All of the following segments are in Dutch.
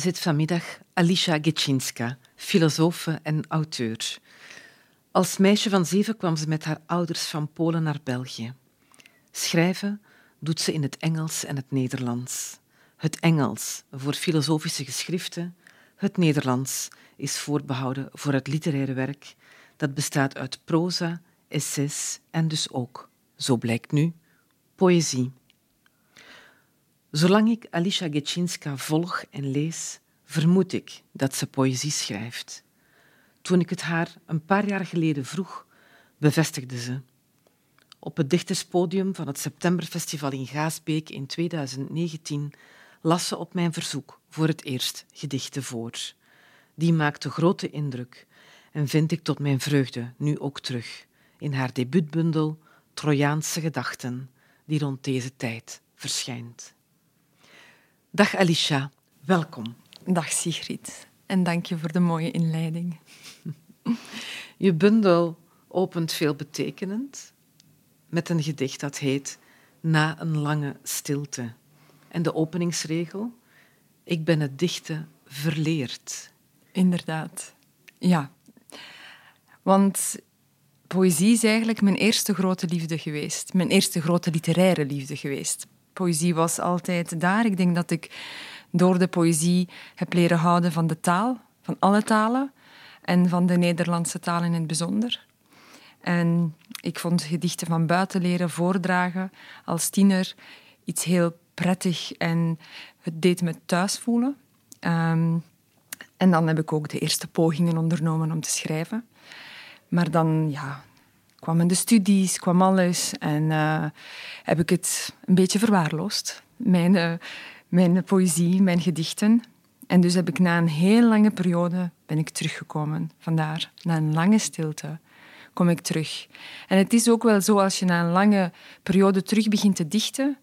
Zit vanmiddag Alicia Getschinska, filosofe en auteur. Als meisje van zeven kwam ze met haar ouders van Polen naar België. Schrijven doet ze in het Engels en het Nederlands. Het Engels voor filosofische geschriften, het Nederlands is voorbehouden voor het literaire werk dat bestaat uit proza, essays en dus ook, zo blijkt nu, poëzie. Zolang ik Alicia Getschinska volg en lees, vermoed ik dat ze poëzie schrijft. Toen ik het haar een paar jaar geleden vroeg, bevestigde ze. Op het dichterspodium van het Septemberfestival in Gaasbeek in 2019 las ze op mijn verzoek voor het eerst gedichten voor. Die maakte grote indruk en vind ik tot mijn vreugde nu ook terug in haar debuutbundel Trojaanse gedachten, die rond deze tijd verschijnt. Dag Alicia, welkom. Dag Sigrid en dank je voor de mooie inleiding. Je bundel opent veelbetekenend met een gedicht dat heet Na een lange stilte. En de openingsregel: Ik ben het dichten verleerd. Inderdaad, ja. Want poëzie is eigenlijk mijn eerste grote liefde geweest. Mijn eerste grote literaire liefde geweest. Poëzie was altijd daar. Ik denk dat ik door de poëzie heb leren houden van de taal, van alle talen en van de Nederlandse taal in het bijzonder. En ik vond gedichten van buiten leren voordragen als tiener iets heel prettig en het deed me thuis voelen. Ehm, en dan heb ik ook de eerste pogingen ondernomen om te schrijven. Maar dan ja, kwamen de studies, kwam alles en uh, heb ik het een beetje verwaarloosd. Mijn, uh, mijn poëzie, mijn gedichten. En dus heb ik na een heel lange periode ben ik teruggekomen. Vandaar, na een lange stilte, kom ik terug. En het is ook wel zo, als je na een lange periode terug begint te dichten,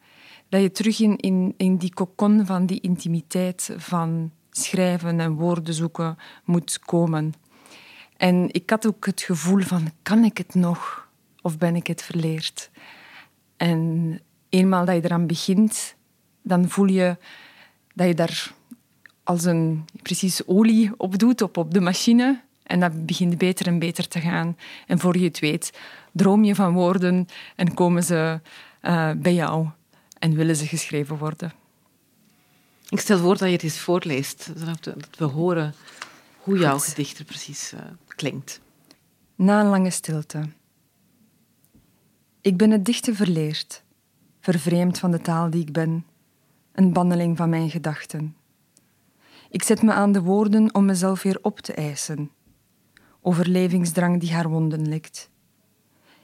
dat je terug in, in, in die kokon van die intimiteit van schrijven en woorden zoeken moet komen. En ik had ook het gevoel van, kan ik het nog? Of ben ik het verleerd? En eenmaal dat je eraan begint, dan voel je dat je daar als een precies olie op doet, op, op de machine. En dat begint beter en beter te gaan. En voor je het weet, droom je van woorden en komen ze uh, bij jou en willen ze geschreven worden. Ik stel voor dat je het eens voorleest, zodat we horen hoe jouw gedicht er precies uh, klinkt. Na een lange stilte. Ik ben het dichten verleerd, vervreemd van de taal die ik ben, een banneling van mijn gedachten. Ik zet me aan de woorden om mezelf weer op te eisen, overlevingsdrang die haar wonden likt.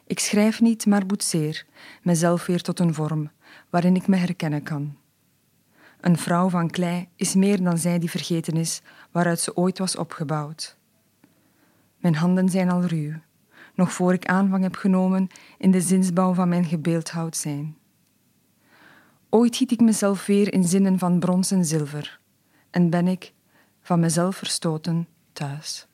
Ik schrijf niet, maar boetseer mezelf weer tot een vorm waarin ik me herkennen kan. Een vrouw van klei is meer dan zij die vergeten is waaruit ze ooit was opgebouwd. Mijn handen zijn al ruw, nog voor ik aanvang heb genomen in de zinsbouw van mijn gebeeldhouwd zijn. Ooit giet ik mezelf weer in zinnen van brons en zilver en ben ik, van mezelf verstoten, thuis.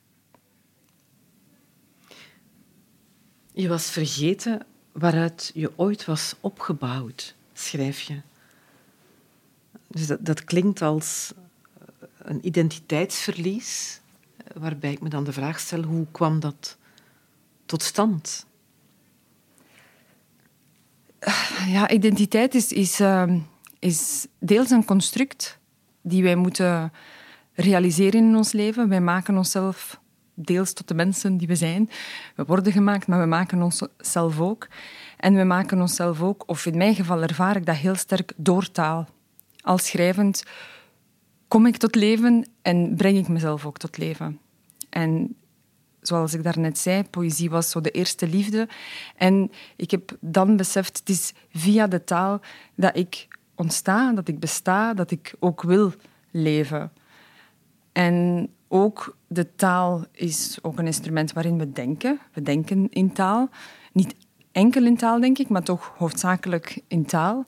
Je was vergeten waaruit je ooit was opgebouwd, schrijf je. Dus dat, dat klinkt als een identiteitsverlies, waarbij ik me dan de vraag stel, hoe kwam dat tot stand? Ja, identiteit is, is, uh, is deels een construct die wij moeten realiseren in ons leven. Wij maken onszelf deels tot de mensen die we zijn. We worden gemaakt, maar we maken onszelf ook. En we maken onszelf ook, of in mijn geval ervaar ik dat heel sterk door taal. Als schrijvend kom ik tot leven en breng ik mezelf ook tot leven. En zoals ik daarnet zei, poëzie was zo de eerste liefde. En ik heb dan beseft, het is via de taal dat ik ontsta, dat ik besta, dat ik ook wil leven. En ook de taal is ook een instrument waarin we denken. We denken in taal. Niet enkel in taal, denk ik, maar toch hoofdzakelijk in taal.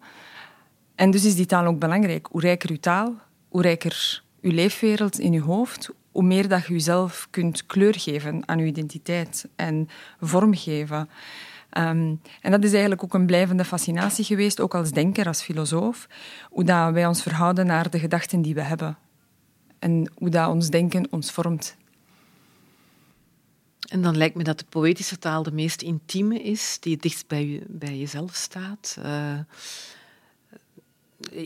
En dus is die taal ook belangrijk. Hoe rijker uw taal, hoe rijker uw leefwereld in uw hoofd, hoe meer dat je jezelf kunt kleur geven aan uw identiteit en vormgeven. Um, en dat is eigenlijk ook een blijvende fascinatie geweest, ook als denker, als filosoof, hoe dat wij ons verhouden naar de gedachten die we hebben. En hoe dat ons denken ons vormt. En dan lijkt me dat de poëtische taal de meest intieme is, die het dichtst bij, je, bij jezelf staat. Uh,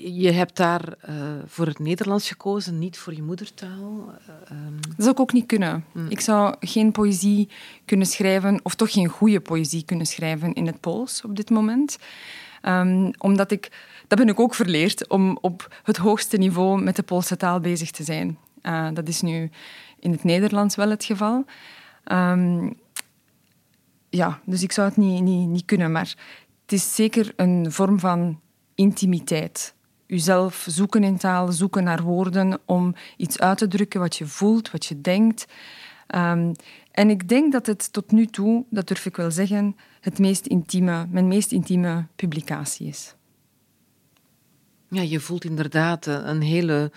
je hebt daar uh, voor het Nederlands gekozen, niet voor je moedertaal. Uh, Dat zou ik ook niet kunnen. Mm. Ik zou geen poëzie kunnen schrijven, of toch geen goede poëzie kunnen schrijven in het Pools op dit moment. Um, omdat ik, dat ben ik ook verleerd, om op het hoogste niveau met de Poolse taal bezig te zijn. Uh, dat is nu in het Nederlands wel het geval. Um, ja, dus ik zou het niet, niet, niet kunnen, maar het is zeker een vorm van intimiteit. Uzelf zoeken in taal, zoeken naar woorden om iets uit te drukken wat je voelt, wat je denkt. Um, en ik denk dat het tot nu toe, dat durf ik wel zeggen, het meest intieme, mijn meest intieme publicatie is. Ja, je voelt inderdaad een hele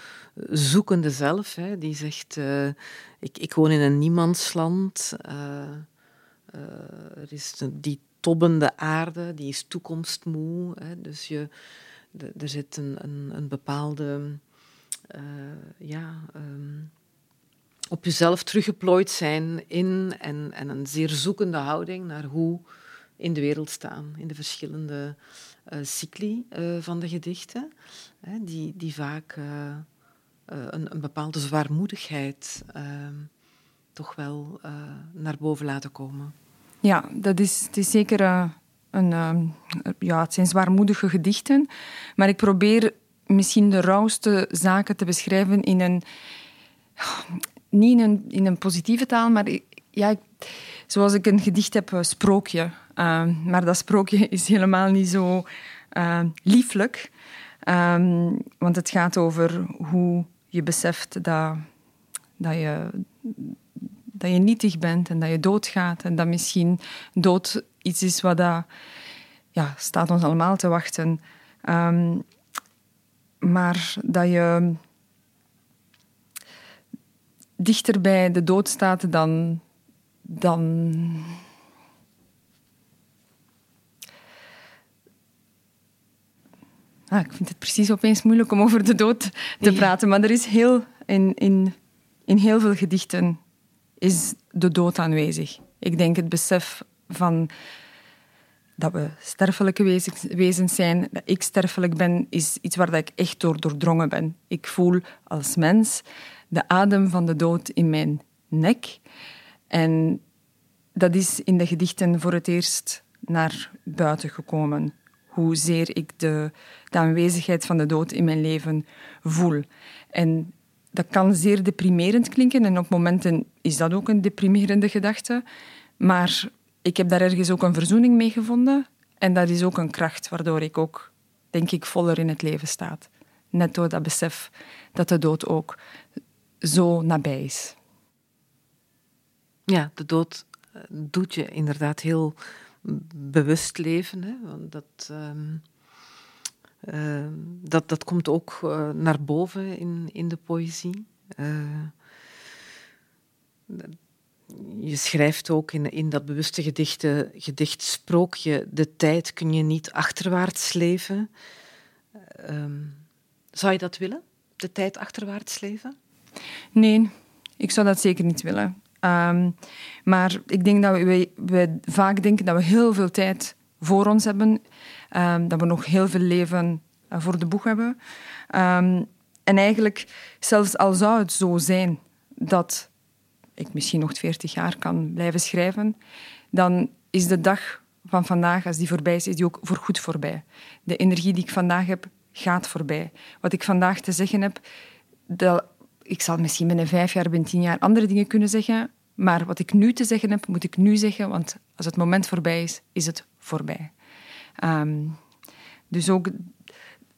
zoekende zelf, hè, die zegt: uh, ik, ik woon in een niemandsland. Er is die tobbende aarde, die is toekomstmoe. Hè, dus je, er zit een, een, een bepaalde. ja, um, op jezelf teruggeplooid zijn in en, en een zeer zoekende houding naar hoe in de wereld staan, in de verschillende uh, cycli uh, van de gedichten, hè, die, die vaak een, een, bepaalde zwaarmoedigheid ehm, toch wel naar boven laten komen. Ja, dat is, het is zeker een, ehm, ja, het zijn zwaarmoedige gedichten, maar ik probeer misschien de rauwste zaken te beschrijven in een niet in een, in een positieve taal, maar ja, zoals ik een gedicht heb, een sprookje. Uh, maar dat sprookje is helemaal niet zo uh, lieflijk. Want het gaat over hoe je beseft dat, dat, je, dat je nietig bent en dat je doodgaat. En dat misschien dood iets is wat dat, ja, staat ons allemaal te wachten. Um, maar dat je dichter bij de dood staat dan. dan ah, ik vind het precies opeens moeilijk om over de dood te praten, maar er is heel, in, in, in heel veel gedichten is de dood aanwezig. Ik denk het besef van dat we sterfelijke wezens zijn, dat ik sterfelijk ben, is iets waar ik echt door doordrongen ben. Ik voel als mens de adem van de dood in mijn nek. En dat is in de gedichten voor het eerst naar buiten gekomen. Hoezeer ik de, de aanwezigheid van de dood in mijn leven voel. En dat kan zeer deprimerend klinken en op momenten is dat ook een deprimerende gedachte. Maar ik heb daar ergens ook een verzoening mee gevonden. En dat is ook een kracht waardoor ik ook, denk ik, voller in het leven sta. Net door dat besef dat de dood ook zo nabij is. Ja, de dood eh, doet je inderdaad heel bewust leven. Hè? Want dat, uh, uh, dat, dat komt ook uh, naar boven in, in de poëzie. je schrijft ook in, in dat bewuste gedicht, gedicht Sprookje, de tijd kun je niet achterwaarts leven. Ehm, zou je dat willen, de tijd achterwaarts leven? Nee, ik zou dat zeker niet willen. Um, maar ik denk dat we, we, vaak denken dat we heel veel tijd voor ons hebben, um, dat we nog heel veel leven uh, voor de boeg hebben. Um, en eigenlijk, zelfs al zou het zo zijn dat ik misschien nog 40 jaar kan blijven schrijven, dan is de dag van vandaag, als die voorbij is, is die ook voorgoed voorbij. De energie die ik vandaag heb, gaat voorbij. Wat ik vandaag te zeggen heb, dat ik zal misschien binnen vijf jaar, binnen tien jaar andere dingen kunnen zeggen. Maar wat ik nu te zeggen heb, moet ik nu zeggen. Want als het moment voorbij is, is het voorbij. Ehm, dus ook,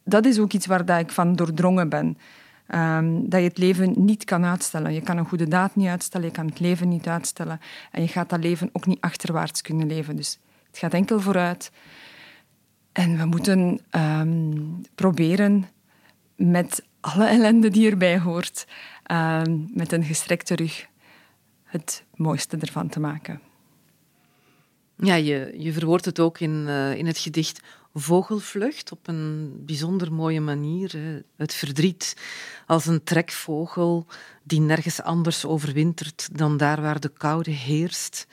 dat is ook iets waar dat ik van doordrongen ben. Ehm, dat je het leven niet kan uitstellen. Je kan een goede daad niet uitstellen, je kan het leven niet uitstellen. En je gaat dat leven ook niet achterwaarts kunnen leven. Dus het gaat enkel vooruit. En we moeten ehm, proberen met alle ellende die erbij hoort, met een gestrekte rug, het mooiste ervan te maken. Ja, je, je verwoordt het ook in, uh, in het gedicht Vogelvlucht op een bijzonder mooie manier. Hè. Het verdriet als een trekvogel die nergens anders overwintert dan daar waar de koude heerst.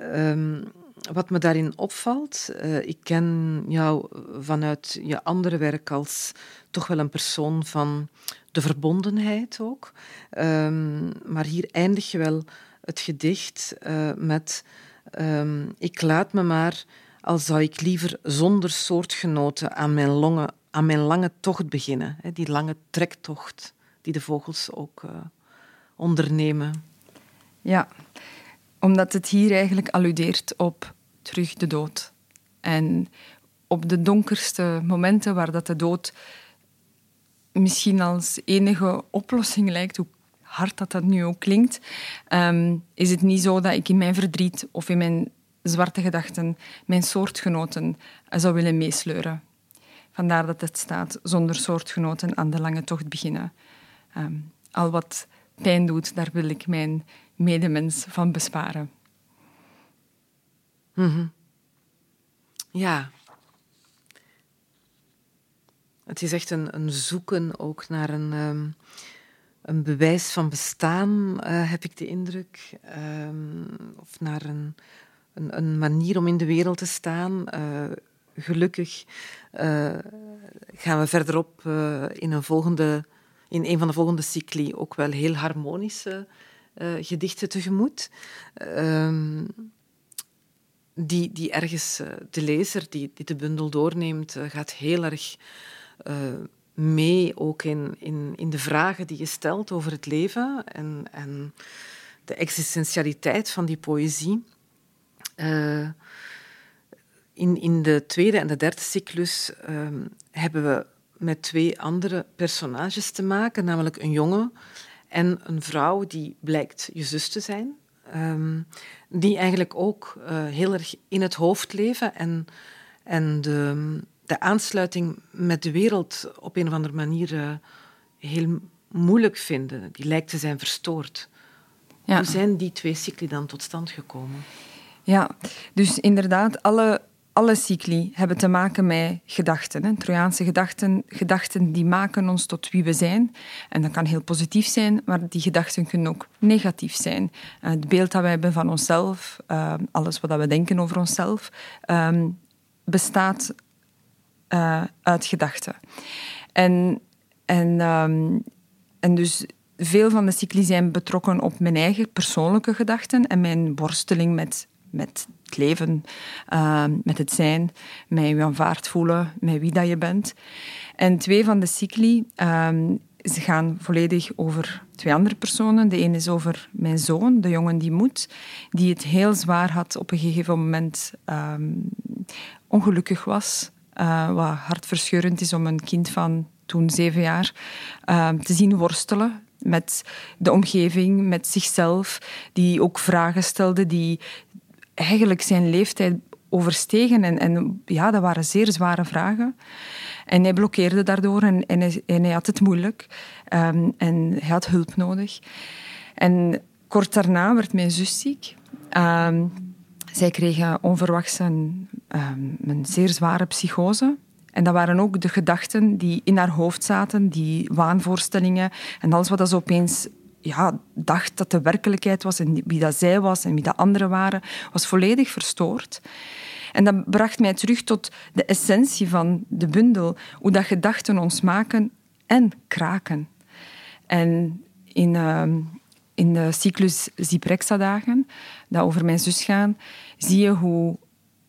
Um, wat me daarin opvalt, uh, ik ken jou vanuit je andere werk als toch wel een persoon van de verbondenheid ook. Um, maar hier eindig je wel het gedicht uh, met um, ik laat me maar, al zou ik liever zonder soortgenoten aan mijn, aan mijn lange tocht beginnen. Die lange trektocht die de vogels ook uh, ondernemen. Ja, omdat het hier eigenlijk alludeert op terug de dood. En op de donkerste momenten waar dat de dood misschien als enige oplossing lijkt, hoe hard dat dat nu ook klinkt, um, is het niet zo dat ik in mijn verdriet of in mijn zwarte gedachten mijn soortgenoten zou willen meesleuren. Vandaar dat het staat zonder soortgenoten aan de lange tocht beginnen. Um, al wat pijn doet, daar wil ik mijn medemens van besparen. Mm Ja. Het is echt een, een zoeken ook naar een, um, een bewijs van bestaan, uh, heb ik de indruk. Um, of naar een, een, een, manier om in de wereld te staan. Uh, gelukkig uh, gaan we verderop in, een volgende, in een van de volgende cycli ook wel heel harmonische gedichten tegemoet. Um, die, die ergens uh, de lezer die, die de bundel doorneemt, uh, gaat heel erg uh, mee ook in, in, in de vragen die je stelt over het leven en, en de existentialiteit van die poëzie. in, in de tweede en de derde cyclus hebben we met twee andere personages te maken, namelijk een jongen en een vrouw die blijkt je zus te zijn. Um, die eigenlijk ook uh, heel erg in het hoofd leven en, en de, de aansluiting met de wereld op een of andere manier uh, heel moeilijk vinden. Die lijkt te zijn verstoord. Ja. Hoe zijn die twee cycli dan tot stand gekomen? Ja, dus inderdaad, alle alle cycli hebben te maken met gedachten. Hè. Trojaanse gedachten, gedachten die maken ons tot wie we zijn. En dat kan heel positief zijn, maar die gedachten kunnen ook negatief zijn. Uh, het beeld dat wij hebben van onszelf, uh, alles wat we denken over onszelf, uh, bestaat eh, uit gedachten. En, en, um, en dus veel van de cycli zijn betrokken op mijn eigen persoonlijke gedachten en mijn worsteling met met het leven, uh, met het zijn, met je aanvaard voelen, met wie dat je bent. En twee van de cycli uh, ze gaan volledig over twee andere personen. De ene is over mijn zoon, de jongen die moet, die het heel zwaar had op een gegeven moment, um, ongelukkig was. Uh, wat hartverscheurend is om een kind van toen zeven jaar te zien worstelen met de omgeving, met zichzelf, die ook vragen stelde, die eigenlijk zijn leeftijd overstegen. En, en ja, dat waren zeer zware vragen. En hij blokkeerde daardoor en, en, hij, had het moeilijk. Um, en hij had hulp nodig. En kort daarna werd mijn zus ziek. Um, zij kreeg onverwachts een, um, een zeer zware psychose. En dat waren ook de gedachten die in haar hoofd zaten, die waanvoorstellingen en alles wat ze opeens ja, dacht dat de werkelijkheid was en wie dat zij was en wie dat anderen waren, was volledig verstoord. En dat bracht mij terug tot de essentie van de bundel, hoe dat gedachten ons maken en kraken. En in, uh, in de cyclus Zyprexa-dagen, dat over mijn zus gaan, zie je hoe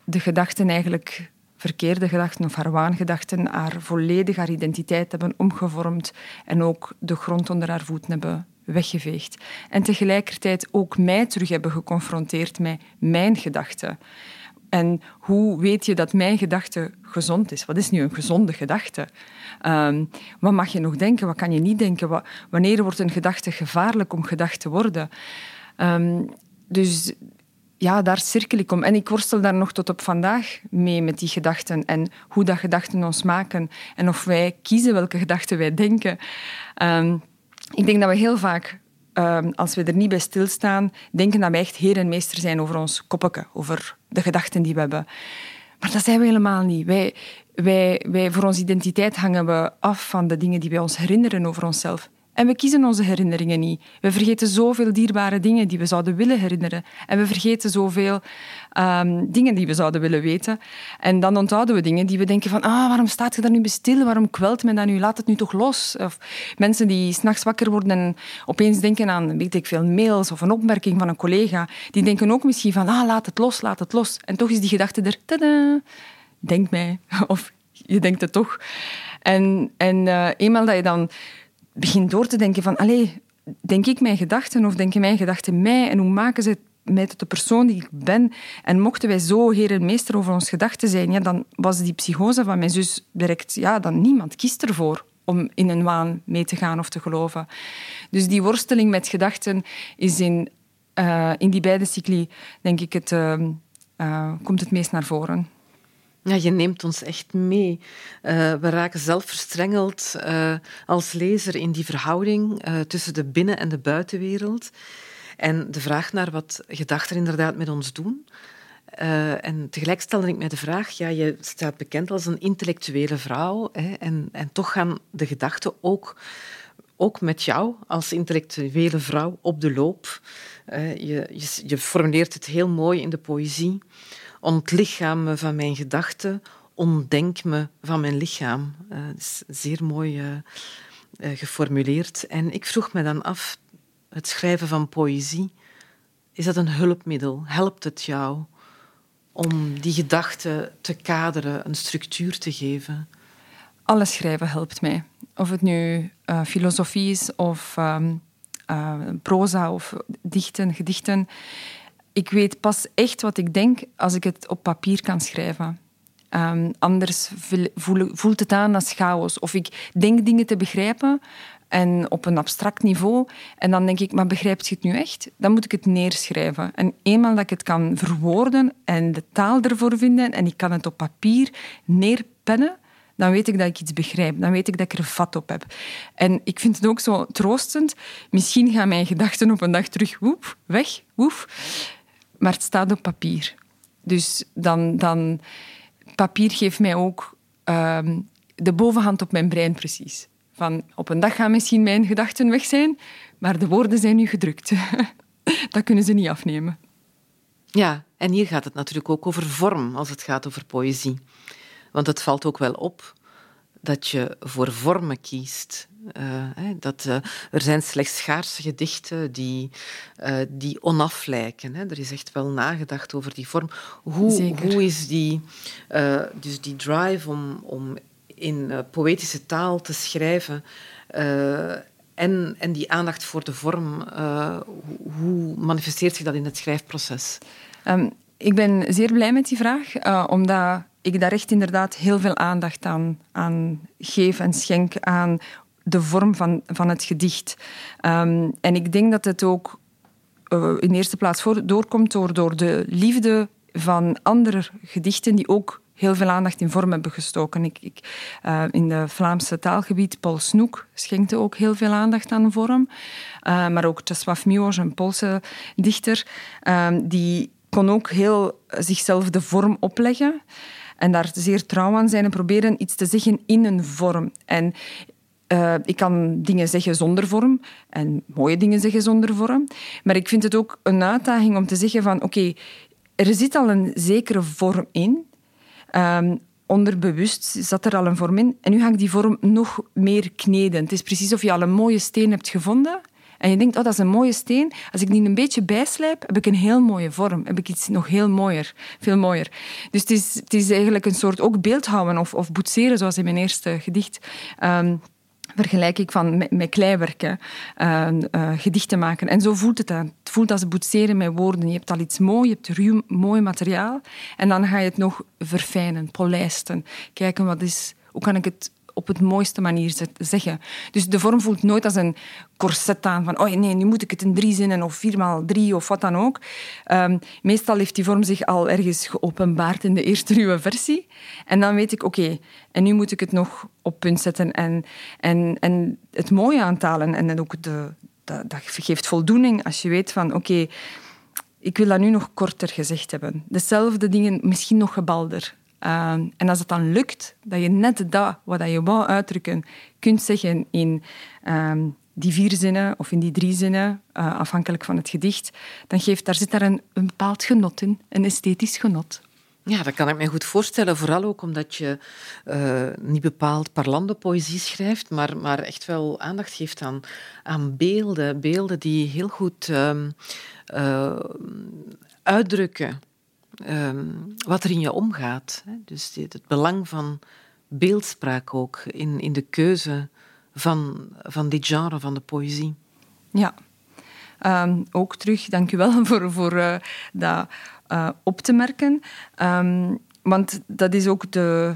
de gedachten eigenlijk verkeerde gedachten of haar waangedachten haar volledig haar identiteit hebben omgevormd en ook de grond onder haar voeten hebben weggeveegd. En tegelijkertijd ook mij terug hebben geconfronteerd met mijn gedachten. En hoe weet je dat mijn gedachte gezond is? Wat is nu een gezonde gedachte? Ehm, wat mag je nog denken? Wat kan je niet denken? wanneer wordt een gedachte gevaarlijk om gedacht te worden? Ehm, dus ja, daar cirkel ik om. En ik worstel daar nog tot op vandaag mee met die gedachten en hoe dat gedachten ons maken en of wij kiezen welke gedachten wij denken. Ehm, ik denk dat we heel vaak, ehm, als we er niet bij stilstaan, denken dat wij echt heer en meester zijn over ons koppetje, over de gedachten die we hebben. Maar dat zijn we helemaal niet. Wij, wij, wij, voor onze identiteit hangen we af van de dingen die wij ons herinneren over onszelf. En we kiezen onze herinneringen niet. We vergeten zoveel dierbare dingen die we zouden willen herinneren. En we vergeten zoveel um, dingen die we zouden willen weten. En dan onthouden we dingen die we denken van ah, waarom staat je daar nu bestil? Waarom kwelt men dat nu? Laat het nu toch los. Of mensen die s'nachts wakker worden en opeens denken aan weet ik veel, mails of een opmerking van een collega. Die denken ook misschien van ah, laat het los, laat het los. En toch is die gedachte er. Denk mij. Of je denkt het toch. En, en uh, eenmaal dat je dan begin door te denken van, denk ik mijn gedachten of denken mijn gedachten mij en hoe maken ze mij tot de persoon die ik ben? En mochten wij zo heer en meester over ons gedachten zijn, ja, dan was die psychose van mijn zus direct, ja, dan niemand kiest ervoor om in een waan mee te gaan of te geloven. Dus die worsteling met gedachten is in, uh, in die beide cycli, denk ik, het, uh, uh, komt het meest naar voren. Ja, je neemt ons echt mee. Uh, we raken zelf verstrengeld uh, als lezer in die verhouding uh, tussen de binnen- en de buitenwereld. En de vraag naar wat gedachten inderdaad met ons doen. en tegelijk stelde ik mij de vraag, ja, je staat bekend als een intellectuele vrouw hè, en, en toch gaan de gedachten ook, ook met jou als intellectuele vrouw op de loop. je, je formuleert het heel mooi in de poëzie ontlichaam me van mijn gedachten, ontdenk me van mijn lichaam. Uh, is zeer mooi uh, uh, geformuleerd. En ik vroeg me dan af, het schrijven van poëzie, is dat een hulpmiddel? Helpt het jou om die gedachten te kaderen, een structuur te geven? Alles schrijven helpt mij. Of het nu filosofie is of um, proza of dichten, gedichten ik weet pas echt wat ik denk als ik het op papier kan schrijven. Um, anders voelt het aan als chaos. Of ik denk dingen te begrijpen en op een abstract niveau. En dan denk ik, maar begrijpt je het nu echt? Dan moet ik het neerschrijven. En eenmaal dat ik het kan verwoorden en de taal ervoor vinden en ik kan het op papier neerpennen, dan weet ik dat ik iets begrijp. Dan weet ik dat ik er vat op heb. En ik vind het ook zo troostend. Misschien gaan mijn gedachten op een dag terug woep, weg, woef maar het staat op papier. Dus dan, dan papier geeft mij ook ehm, de bovenhand op mijn brein precies. Van op een dag gaan misschien mijn gedachten weg zijn, maar de woorden zijn nu gedrukt. dat kunnen ze niet afnemen. Ja, en hier gaat het natuurlijk ook over vorm als het gaat over poëzie. Want het valt ook wel op dat je voor vormen kiest. Uh, dat, uh, er zijn slechts schaarse gedichten die, uh, die onaf lijken. Hè. Er is echt wel nagedacht over die vorm. Hoe, hoe is die, dus die drive om, om in poëtische taal te schrijven en, en die aandacht voor de vorm, hoe manifesteert zich dat in het schrijfproces? Um, ik ben zeer blij met die vraag, omdat ik daar echt inderdaad heel veel aandacht aan, aan geef en schenk aan de vorm van, van het gedicht. Um, en ik denk dat het ook uh, in eerste plaats voor, doorkomt door, door de liefde van andere gedichten die ook heel veel aandacht in vorm hebben gestoken. Ik, ik, uh, in de Vlaamse taalgebied, Paul Snoek schenkte ook heel veel aandacht aan vorm. Uh, maar ook Czesław Miłosz, een Poolse dichter, die kon ook heel zichzelf de vorm opleggen en daar zeer trouw aan zijn en proberen iets te zeggen in een vorm. En uh, ik kan dingen zeggen zonder vorm en mooie dingen zeggen zonder vorm. Maar ik vind het ook een uitdaging om te zeggen van oké, er zit al een zekere vorm in. Um, onderbewust zat er al een vorm in. En nu ga ik die vorm nog meer kneden. Het is precies of je al een mooie steen hebt gevonden En je denkt, oh, dat is een mooie steen. Als ik die een beetje bijslijp, heb ik een heel mooie vorm. Heb ik iets nog heel mooier, veel mooier. Dus het is, is eigenlijk een soort ook beeldhouden of, of boetseren, zoals in mijn eerste gedicht. Ehm, vergelijk ik van met, kleiwerken, uh, uh, gedichten maken. En zo voelt het aan. Het voelt als boetseren met woorden. Je hebt al iets mooi, je hebt ruw, mooi materiaal. En dan ga je het nog verfijnen, polijsten. Kijken wat is, hoe kan ik het op het mooiste manier zeggen. Dus de vorm voelt nooit als een corset aan van oh nee, nu moet ik het in drie zinnen of viermaal drie of wat dan ook. Um, meestal heeft die vorm zich al ergens geopenbaard in de eerste ruwe versie. En dan weet ik, oké, en nu moet ik het nog op punt zetten en, en, en het mooie aantalen. En ook de, dat geeft voldoening als je weet van oké, ik wil dat nu nog korter gezegd hebben. Dezelfde dingen, misschien nog gebalder. Ehm, en als het dan lukt, dat je net dat wat je wou uitdrukken, kunt zeggen in ehm, die vier zinnen of in die drie zinnen, uh, afhankelijk van het gedicht, dan geeft, daar zit daar een, een bepaald genot in, een esthetisch genot. Ja, dat kan ik me goed voorstellen. Vooral ook omdat je uh, niet bepaald parlando poëzie schrijft, maar, maar echt wel aandacht geeft aan, aan beelden. Beelden die heel goed um, uh, uitdrukken Ehm, wat er in je omgaat. Dus het belang van beeldspraak ook in, in de keuze van, van dit genre van de poëzie. Ja, um, ook terug, dank u wel voor, voor uh, dat uh, op te merken. Um, want dat is ook de,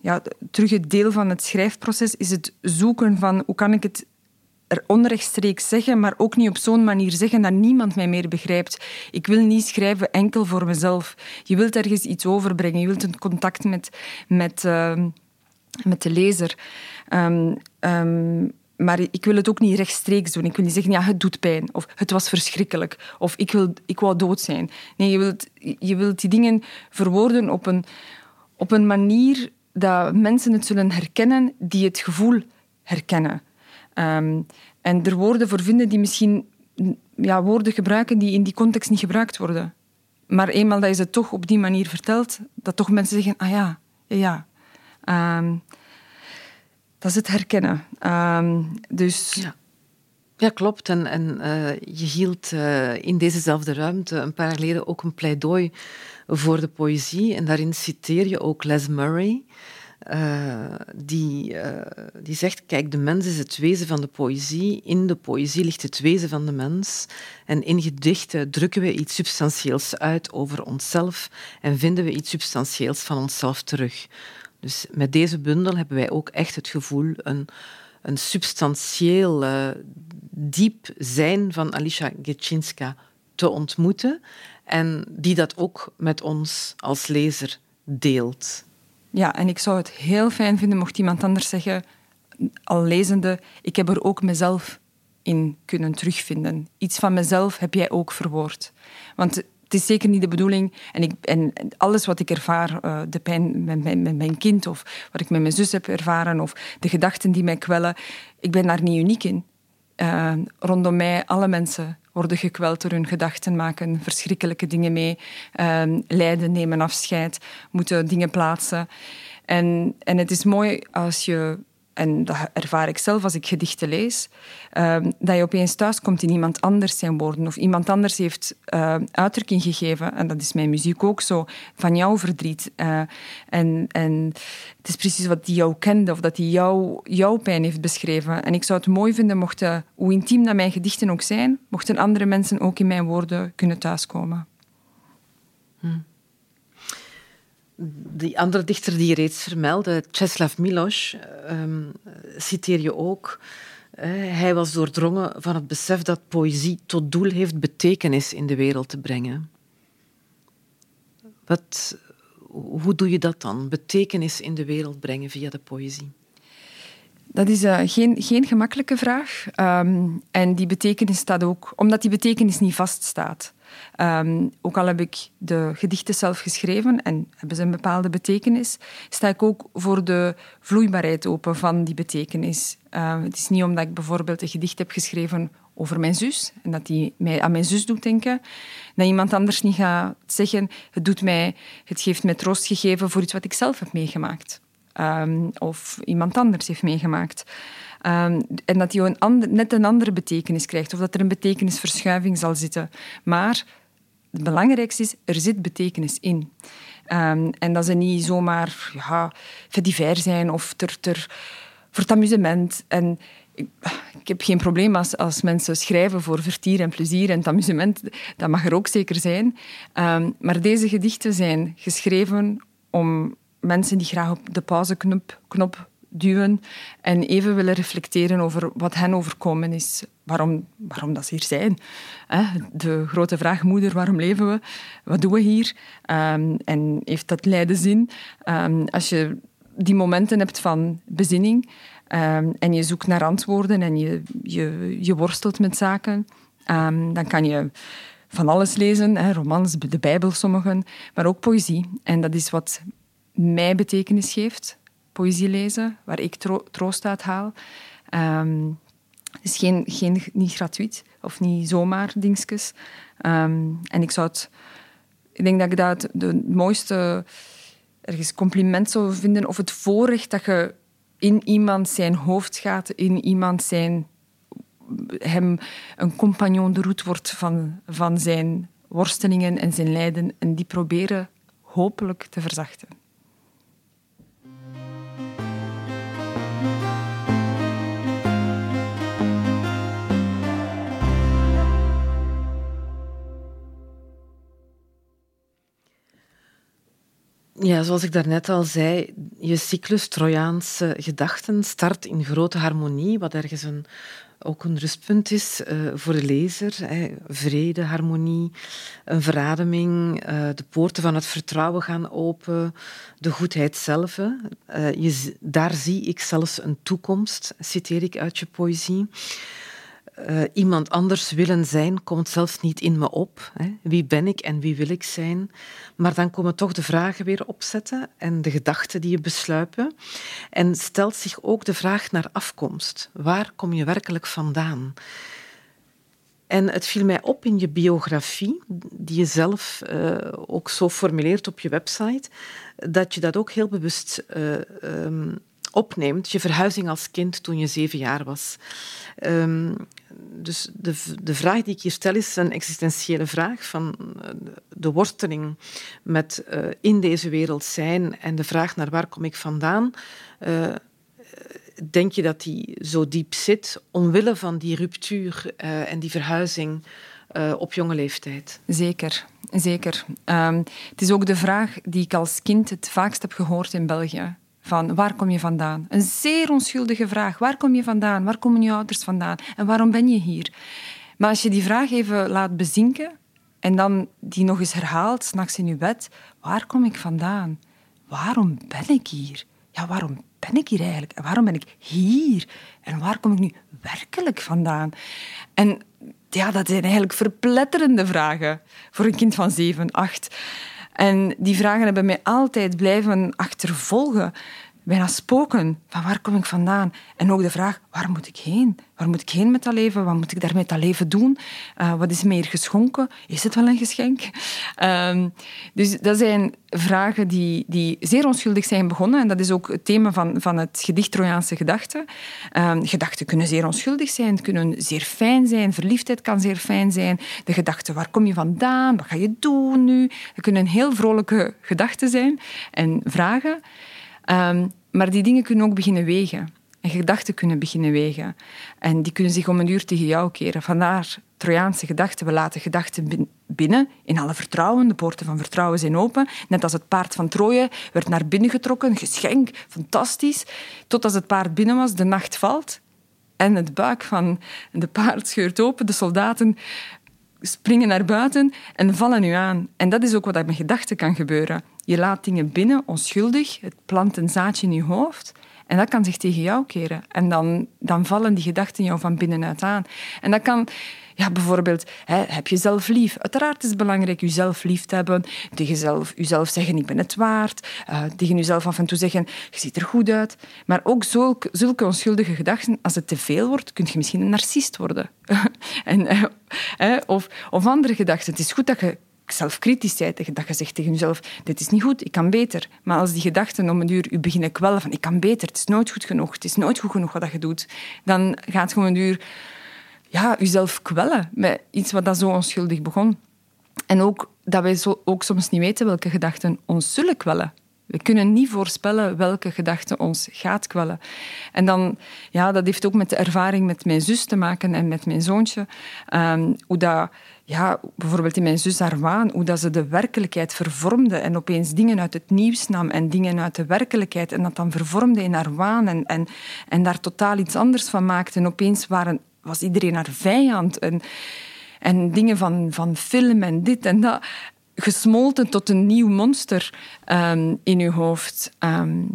ja, terug het deel van het schrijfproces, is het zoeken van hoe kan ik het er onrechtstreeks zeggen, maar ook niet op zo'n manier zeggen dat niemand mij meer begrijpt. Ik wil niet schrijven enkel voor mezelf. Je wilt ergens iets overbrengen. Je wilt een contact met, met, uh, met de lezer. Um, um, maar ik wil het ook niet rechtstreeks doen. Ik wil niet zeggen, ja, het doet pijn. Of het was verschrikkelijk. Of ik, wil, ik wou dood zijn. Nee, je wilt, je wilt die dingen verwoorden op een, op een manier dat mensen het zullen herkennen die het gevoel herkennen. Um, en er woorden voor vinden die misschien ja, woorden gebruiken die in die context niet gebruikt worden. Maar eenmaal dat je ze toch op die manier vertelt, dat toch mensen zeggen, ah ja, ja, ja. Um, dat is het herkennen. Um, dus... Ja. Klopt. En, uh, je hield uh, in dezezelfde ruimte een paar jaar geleden ook een pleidooi voor de poëzie. En daarin citeer je ook Les Murray. Uh, die, uh, die zegt, kijk, de mens is het wezen van de poëzie. In de poëzie ligt het wezen van de mens. En in gedichten drukken we iets substantieels uit over onszelf en vinden we iets substantieels van onszelf terug. Dus met deze bundel hebben wij ook echt het gevoel een, een substantieel, diep zijn van Alicia Getchinska te ontmoeten en die dat ook met ons als lezer deelt. Ja, en ik zou het heel fijn vinden mocht iemand anders zeggen, al lezende, ik heb er ook mezelf in kunnen terugvinden. Iets van mezelf heb jij ook verwoord. Want het is zeker niet de bedoeling, en, ik, en alles wat ik ervaar, uh, de pijn met, met, mijn kind of wat ik met mijn zus heb ervaren of de gedachten die mij kwellen, ik ben daar niet uniek in. Uh, rondom mij, alle mensen worden gekweld door hun gedachten, maken verschrikkelijke dingen mee, uh, lijden, nemen afscheid, moeten dingen plaatsen. En, en het is mooi als je en dat ervaar ik zelf als ik gedichten lees, uh, dat je opeens thuis komt in iemand anders zijn woorden. Of iemand anders heeft uh, uitdrukking gegeven, en dat is mijn muziek ook zo, van jouw verdriet. Uh, en, en het is precies wat die jou kende, of dat hij jou, jouw pijn heeft beschreven. En ik zou het mooi vinden, mochten, hoe intiem dat mijn gedichten ook zijn, mochten andere mensen ook in mijn woorden kunnen thuiskomen. Hmm die andere dichter die je reeds vermeldde, Czeslaw Miloš, um, citeer je ook. Uh, hij was doordrongen van het besef dat poëzie tot doel heeft betekenis in de wereld te brengen. Wat, hoe doe je dat dan? Betekenis in de wereld brengen via de poëzie? Dat is uh, geen, geen gemakkelijke vraag. Um, en die betekenis staat ook, omdat die betekenis niet vaststaat. Um, ook al heb ik de gedichten zelf geschreven en hebben ze een bepaalde betekenis, sta ik ook voor de vloeibaarheid open van die betekenis. Uh, het is niet omdat ik bijvoorbeeld een gedicht heb geschreven over mijn zus en dat die mij aan mijn zus doet denken, dat iemand anders niet gaat zeggen het, doet mij, het geeft mij troost gegeven voor iets wat ik zelf heb meegemaakt. Um, of iemand anders heeft meegemaakt. Ehm, en dat die een net een andere betekenis krijgt, of dat er een betekenisverschuiving zal zitten. Maar het belangrijkste is, er zit betekenis in. Um, en dat ze niet zomaar ja, divers zijn of ter, ter, voor het amusement. En ik, ik, heb geen probleem als, als mensen schrijven voor vertier en plezier en het amusement. Dat mag er ook zeker zijn. Maar deze gedichten zijn geschreven om mensen die graag op de pauzeknop knop duwen en even willen reflecteren over wat hen overkomen is, waarom, waarom dat ze hier zijn. De grote vraag, moeder, waarom leven we? Wat doen we hier? Um, en heeft dat lijden zin? Um, als je die momenten hebt van bezinning um, en je zoekt naar antwoorden en je, je, je worstelt met zaken, dan kan je van alles lezen, romans, de Bijbel, sommigen, maar ook poëzie. En dat is wat mij betekenis geeft poëzie lezen, waar ik troost uit haal. Het is geen, geen, niet gratuit of niet zomaar dingetjes. Ehm, en ik zou het... Ik denk dat ik dat de mooiste ergens compliment zou vinden of het voorrecht dat je in iemand zijn hoofd gaat, in iemand zijn hem een compagnon de route wordt van, van zijn worstelingen en zijn lijden en die proberen hopelijk te verzachten. Ja, zoals ik daarnet al zei, je cyclus Trojaanse gedachten start in grote harmonie, wat ergens een, ook een rustpunt is uh, voor de lezer. Hè. Vrede, harmonie, een verademing, uh, de poorten van het vertrouwen gaan open, de goedheid zelf. Uh, je, daar zie ik zelfs een toekomst, citeer ik uit je poëzie. Uh, iemand anders willen zijn komt zelfs niet in me op. Hè. Wie ben ik en wie wil ik zijn? Maar dan komen toch de vragen weer opzetten en de gedachten die je besluipen. En stelt zich ook de vraag naar afkomst. Waar kom je werkelijk vandaan? En het viel mij op in je biografie, die je zelf uh, ook zo formuleert op je website, dat je dat ook heel bewust uh, um, opneemt. Je verhuizing als kind toen je zeven jaar was. Um, dus de, de vraag die ik hier stel is een existentiële vraag van eh, de worsteling met uh, in deze wereld zijn en de vraag naar waar kom ik vandaan. Uh, denk je dat die zo diep zit omwille van die ruptuur en die verhuizing op jonge leeftijd? Zeker, zeker. Um, het is ook de vraag die ik als kind het vaakst heb gehoord in België van waar kom je vandaan? Een zeer onschuldige vraag. Waar kom je vandaan? Waar komen je ouders vandaan? En waarom ben je hier? Maar als je die vraag even laat bezinken en dan die nog eens herhaalt, s'nachts in je bed, waar kom ik vandaan? Waarom ben ik hier? Ja, waarom ben ik hier eigenlijk? En waarom ben ik hier? En waar kom ik nu werkelijk vandaan? En ja, dat zijn eigenlijk verpletterende vragen voor een kind van zeven, acht. En die vragen hebben mij altijd blijven achtervolgen. Bijna spoken. Van waar kom ik vandaan? En ook de vraag, waar moet ik heen? Waar moet ik heen met dat leven? Wat moet ik daar met dat leven doen? Uh, wat is meer geschonken? Is het wel een geschenk? Um, dus dat zijn vragen die, die zeer onschuldig zijn begonnen. En dat is ook het thema van, van het gedicht Trojaanse gedachten. Um, gedachten kunnen zeer onschuldig zijn, kunnen zeer fijn zijn. Verliefdheid kan zeer fijn zijn. De gedachte, waar kom je vandaan? Wat ga je doen nu? Dat kunnen heel vrolijke gedachten zijn en vragen. Um, maar die dingen kunnen ook beginnen wegen. En gedachten kunnen beginnen wegen. En die kunnen zich om een uur tegen jou keren. Vandaar Trojaanse gedachten. We laten gedachten binnen, in alle vertrouwen. De poorten van vertrouwen zijn open. Net als het paard van Troje werd naar binnen getrokken. Geschenk, fantastisch. Tot als het paard binnen was, de nacht valt. En het buik van de paard scheurt open. De soldaten springen naar buiten en vallen nu aan. En dat is ook wat met gedachten kan gebeuren. Je laat dingen binnen, onschuldig. Het plant een zaadje in je hoofd. En dat kan zich tegen jou keren. En dan, dan vallen die gedachten jou van binnenuit aan. En dat kan ja, bijvoorbeeld, hè, heb je zelf lief? Uiteraard is het belangrijk jezelf lief te hebben. Tegen jezelf, jezelf zeggen, ik ben het waard. Uh, tegen jezelf af en toe zeggen, je ziet er goed uit. Maar ook zulke, zulke onschuldige gedachten, als het te veel wordt, kun je misschien een narcist worden. en, uh, of, of andere gedachten. Het is goed dat je zelf kritisch bent, dat je zegt tegen jezelf, dit is niet goed, ik kan beter. Maar als die gedachten om een uur u beginnen kwellen van, ik kan beter, het is nooit goed genoeg, het is nooit goed genoeg wat je doet, dan gaat gewoon een uur ja, jezelf kwellen met iets wat dat zo onschuldig begon. En ook dat wij zo, ook soms niet weten welke gedachten ons zullen kwellen. We kunnen niet voorspellen welke gedachte ons gaat kwellen. En dan, ja, dat heeft ook met de ervaring met mijn zus te maken en met mijn zoontje. Um, hoe dat, ja, bijvoorbeeld in mijn zus haar waan, hoe dat ze de werkelijkheid vervormde en opeens dingen uit het nieuws nam en dingen uit de werkelijkheid en dat dan vervormde in haar waan en, en, en daar totaal iets anders van maakte. En opeens waren, was iedereen haar vijand. En, en dingen van, van film en dit en dat gesmolten tot een nieuw monster um, in uw hoofd. Um,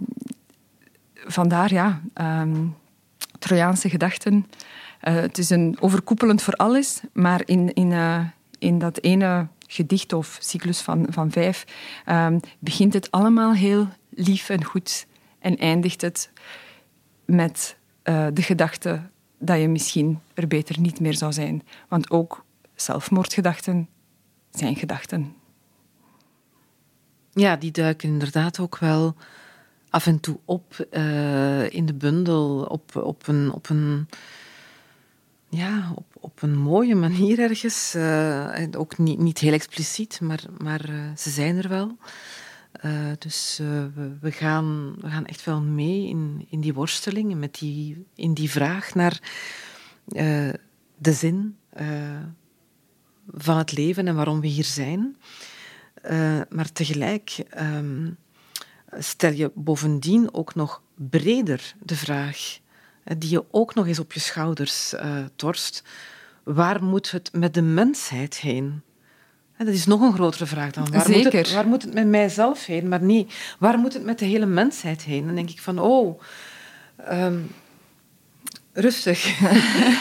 vandaar, ja, um, Trojaanse gedachten. Uh, het is een overkoepelend voor alles, maar in, in, uh, in dat ene gedicht of cyclus van, van vijf begint het allemaal heel lief en goed en eindigt het met uh, de gedachte dat je misschien er beter niet meer zou zijn. Want ook zelfmoordgedachten zijn gedachten. Ja, die duiken inderdaad ook wel af en toe op in de bundel op, op, een, op, een, ja, op, op een mooie manier ergens. Uh, ook niet, niet heel expliciet, maar, maar uh, ze zijn er wel. dus we, we, gaan, we gaan echt wel mee in, in die worsteling met die, in die vraag naar de zin van het leven en waarom we hier zijn. Maar tegelijk um, stel je bovendien ook nog breder de vraag, die je ook nog eens op je schouders uh, torst. Waar moet het met de mensheid heen? Dat is nog een grotere vraag dan. Waar, Zeker. Moet het, waar moet het met mijzelf heen? Maar niet, waar moet het met de hele mensheid heen? Dan denk ik van, oh, um, rustig.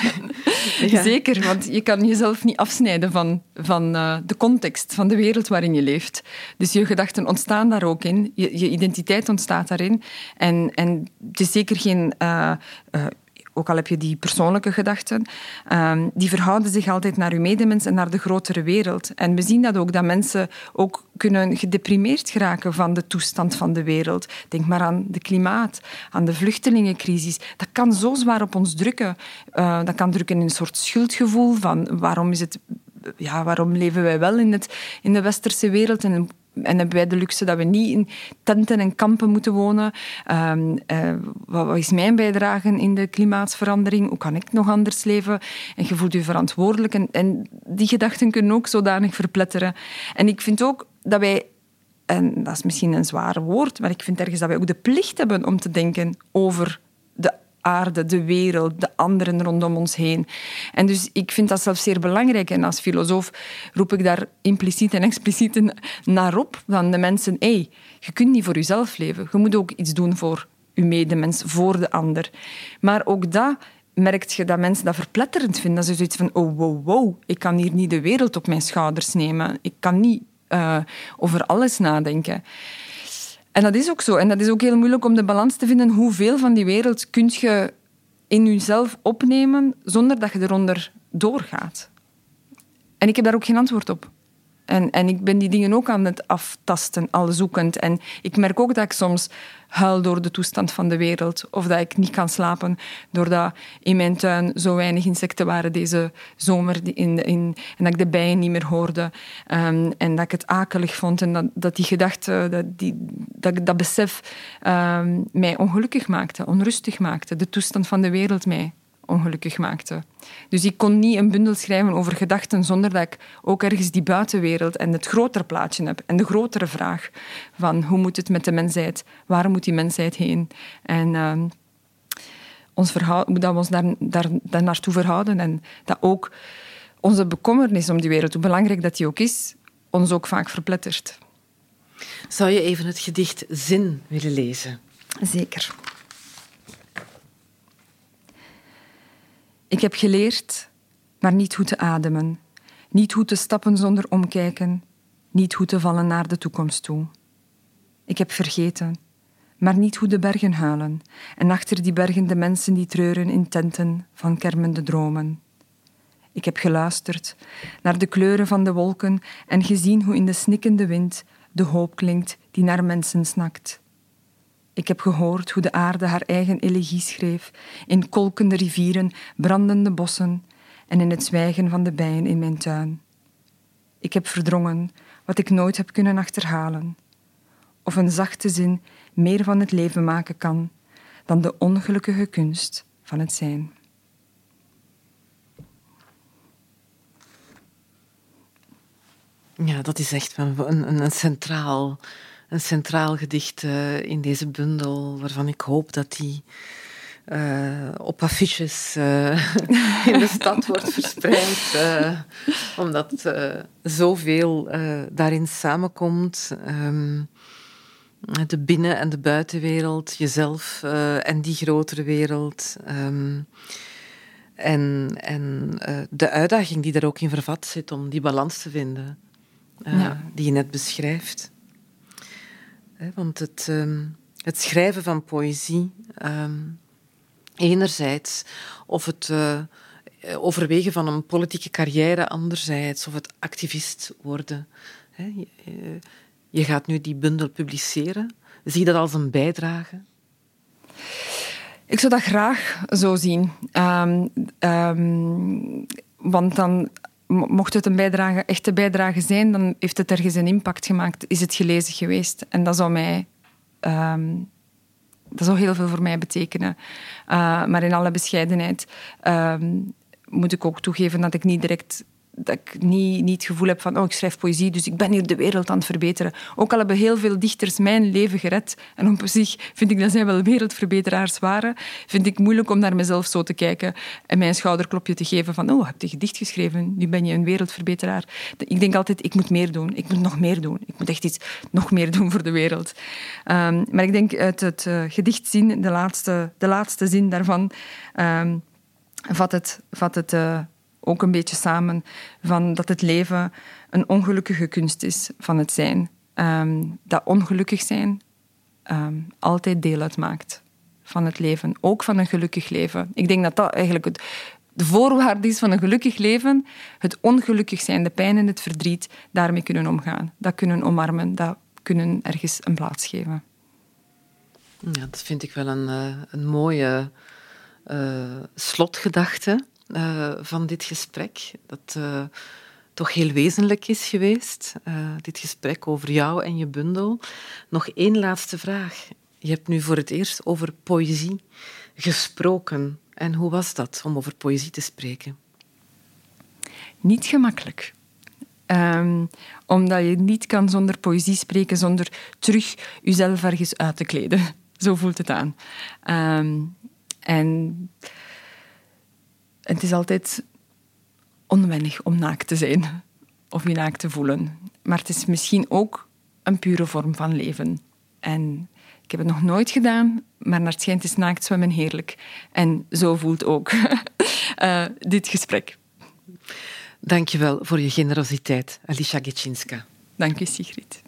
ja. Zeker, want je kan jezelf niet afsnijden van, van uh, de context, van de wereld waarin je leeft. Dus je gedachten ontstaan daar ook in, je, je identiteit ontstaat daarin. En, en het is zeker geen uh, uh, ook al heb je die persoonlijke gedachten, um, die verhouden zich altijd naar je medemens en naar de grotere wereld. En we zien dat ook, dat mensen ook kunnen gedeprimeerd geraken van de toestand van de wereld. Denk maar aan de klimaat, aan de vluchtelingencrisis. Dat kan zo zwaar op ons drukken. Uh, dat kan drukken in een soort schuldgevoel van waarom is het ja, waarom leven wij wel in, het, in de westerse wereld en en hebben wij de luxe dat we niet in tenten en kampen moeten wonen. Um, uh, wat, is mijn bijdrage in de klimaatsverandering? Hoe kan ik nog anders leven? En je voelt je verantwoordelijk. En, en die gedachten kunnen ook zodanig verpletteren. En ik vind ook dat wij en dat is misschien een zwaar woord, maar ik vind ergens dat wij ook de plicht hebben om te denken over aarde, de wereld, de anderen rondom ons heen. En dus ik vind dat zelfs zeer belangrijk. En als filosoof roep ik daar impliciet en expliciet naar op van de mensen. Hé, hey, je kunt niet voor jezelf leven. Je moet ook iets doen voor je medemens, voor de ander. Maar ook dat merkt je dat mensen dat verpletterend vinden. Dat ze zoiets van, oh, wow, wow, ik kan hier niet de wereld op mijn schouders nemen. Ik kan niet uh, over alles nadenken. En dat is ook zo. En dat is ook heel moeilijk om de balans te vinden. Hoeveel van die wereld kun je in jezelf opnemen zonder dat je eronder doorgaat? En ik heb daar ook geen antwoord op. En, en ik ben die dingen ook aan het aftasten, al zoekend. En ik merk ook dat ik soms huil door de toestand van de wereld. Of dat ik niet kan slapen doordat in mijn tuin zo weinig insecten waren deze zomer. In, in, en dat ik de bijen niet meer hoorde. Um, en dat ik het akelig vond. En dat, die gedachte, dat, die, dat, besef um, mij ongelukkig maakte, onrustig maakte. De toestand van de wereld mij ongelukkig maakte. Dus ik kon niet een bundel schrijven over gedachten zonder dat ik ook ergens die buitenwereld en het grotere plaatje heb. En de grotere vraag van hoe moet het met de mensheid? Waar moet die mensheid heen? En uh, ons dat we ons daar, daar, daar naartoe verhouden. En dat ook onze bekommernis om die wereld, hoe belangrijk dat die ook is, ons ook vaak verplettert. Zou je even het gedicht Zin willen lezen? Zeker. Ik heb geleerd, maar niet hoe te ademen, niet hoe te stappen zonder omkijken, niet hoe te vallen naar de toekomst toe. Ik heb vergeten, maar niet hoe de bergen huilen en achter die bergen de mensen die treuren in tenten van kermende dromen. Ik heb geluisterd naar de kleuren van de wolken en gezien hoe in de snikkende wind de hoop klinkt die naar mensen snakt. Ik heb gehoord hoe de aarde haar eigen elegie schreef in kolkende rivieren, brandende bossen en in het zwijgen van de bijen in mijn tuin. Ik heb verdrongen wat ik nooit heb kunnen achterhalen. Of een zachte zin meer van het leven maken kan dan de ongelukkige kunst van het zijn. Ja, dat is echt een, een, een centraal, een centraal gedicht uh, in deze bundel, waarvan ik hoop dat die uh, op affiches uh, in de stad wordt verspreid. omdat zoveel daarin samenkomt. Um, de binnen- en de buitenwereld, jezelf en die grotere wereld. Um, en en de uitdaging die daar ook in vervat zit om die balans te vinden. Uh, die je net beschrijft. Want het, um, het, schrijven van poëzie, um, enerzijds, of het uh, overwegen van een politieke carrière anderzijds, of het activist worden. je, je, gaat nu die bundel publiceren. Zie je dat als een bijdrage? Ik zou dat graag zo zien. Um, want dan mocht het een bijdrage, echte bijdrage zijn, dan heeft het ergens een impact gemaakt. Is het gelezen geweest? En dat zou mij... Um, dat zou heel veel voor mij betekenen. Uh, maar in alle bescheidenheid um, moet ik ook toegeven dat ik niet direct dat ik niet, niet het gevoel heb van oh, ik schrijf poëzie, dus ik ben hier de wereld aan het verbeteren. Ook al hebben heel veel dichters mijn leven gered, en op zich vind ik dat zij wel wereldverbeteraars waren, vind ik moeilijk om naar mezelf zo te kijken en mijn schouderklopje te geven van oh, heb je gedicht geschreven, nu ben je een wereldverbeteraar. Ik denk altijd, ik moet meer doen, ik moet nog meer doen, ik moet echt iets nog meer doen voor de wereld. Um, maar ik denk uit het uh, gedicht zien, de laatste, de laatste zin daarvan, um, vat het, vat het uh, ook een beetje samen van dat het leven een ongelukkige kunst is van het zijn. Um, dat ongelukkig zijn um, altijd deel uitmaakt van het leven, ook van een gelukkig leven. Ik denk dat dat eigenlijk het, de voorwaarde is van een gelukkig leven. Het ongelukkig zijn, de pijn en het verdriet, daarmee kunnen omgaan. Dat kunnen omarmen, dat kunnen ergens een plaats geven. Ja, dat vind ik wel een, uh, een mooie uh, slotgedachte uh, van dit gesprek. Dat uh, toch heel wezenlijk is geweest. Uh, dit gesprek over jou en je bundel. Nog één laatste vraag. Je hebt nu voor het eerst over poëzie gesproken. En hoe was dat om over poëzie te spreken? Niet gemakkelijk. Um, omdat je niet kan zonder poëzie spreken, zonder terug jezelf ergens uit te kleden. Zo voelt het aan. Um, en het is altijd onwennig om naakt te zijn of je naakt te voelen. Maar het is misschien ook een pure vorm van leven. En ik heb het nog nooit gedaan, maar naar het schijnt is naakt zwemmen heerlijk. En zo voelt ook uh, dit gesprek. Dankjewel voor je generositeit, Alicia Getschinska. Dank je, Sigrid.